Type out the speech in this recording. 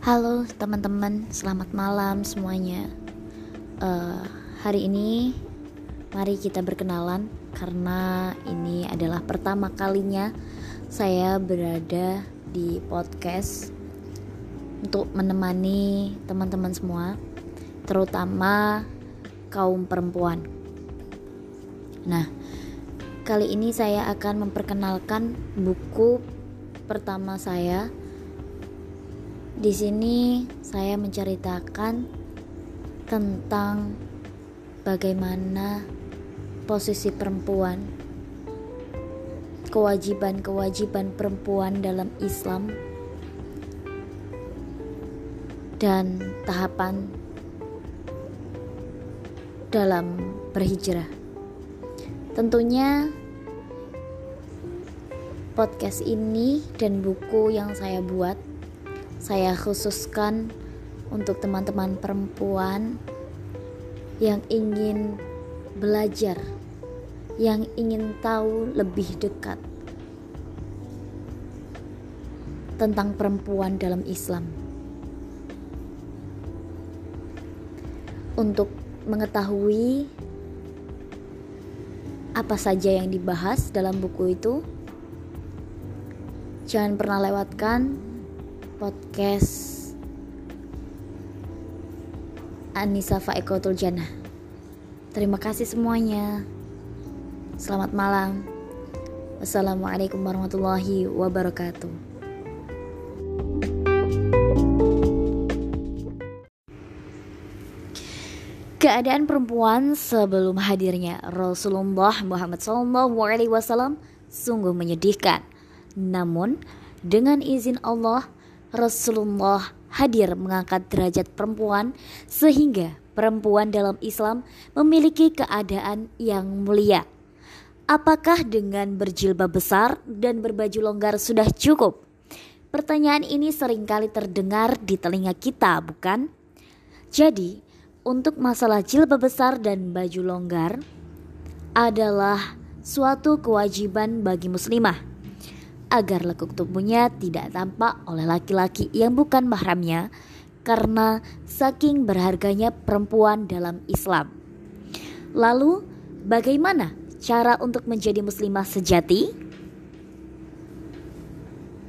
Halo teman-teman, selamat malam semuanya. Uh, hari ini mari kita berkenalan karena ini adalah pertama kalinya saya berada di podcast untuk menemani teman-teman semua, terutama kaum perempuan. Nah, kali ini saya akan memperkenalkan buku pertama saya di sini saya menceritakan tentang bagaimana posisi perempuan, kewajiban-kewajiban perempuan dalam Islam, dan tahapan dalam berhijrah. Tentunya podcast ini dan buku yang saya buat saya khususkan untuk teman-teman perempuan yang ingin belajar, yang ingin tahu lebih dekat tentang perempuan dalam Islam. Untuk mengetahui apa saja yang dibahas dalam buku itu, jangan pernah lewatkan podcast Anissa Faikotul Jannah. Terima kasih semuanya. Selamat malam. Wassalamualaikum warahmatullahi wabarakatuh. Keadaan perempuan sebelum hadirnya Rasulullah Muhammad SAW sungguh menyedihkan. Namun, dengan izin Allah, Rasulullah hadir mengangkat derajat perempuan sehingga perempuan dalam Islam memiliki keadaan yang mulia. Apakah dengan berjilbab besar dan berbaju longgar sudah cukup? Pertanyaan ini sering kali terdengar di telinga kita, bukan? Jadi, untuk masalah jilbab besar dan baju longgar adalah suatu kewajiban bagi muslimah agar lekuk tubuhnya tidak tampak oleh laki-laki yang bukan mahramnya karena saking berharganya perempuan dalam Islam. Lalu, bagaimana cara untuk menjadi muslimah sejati?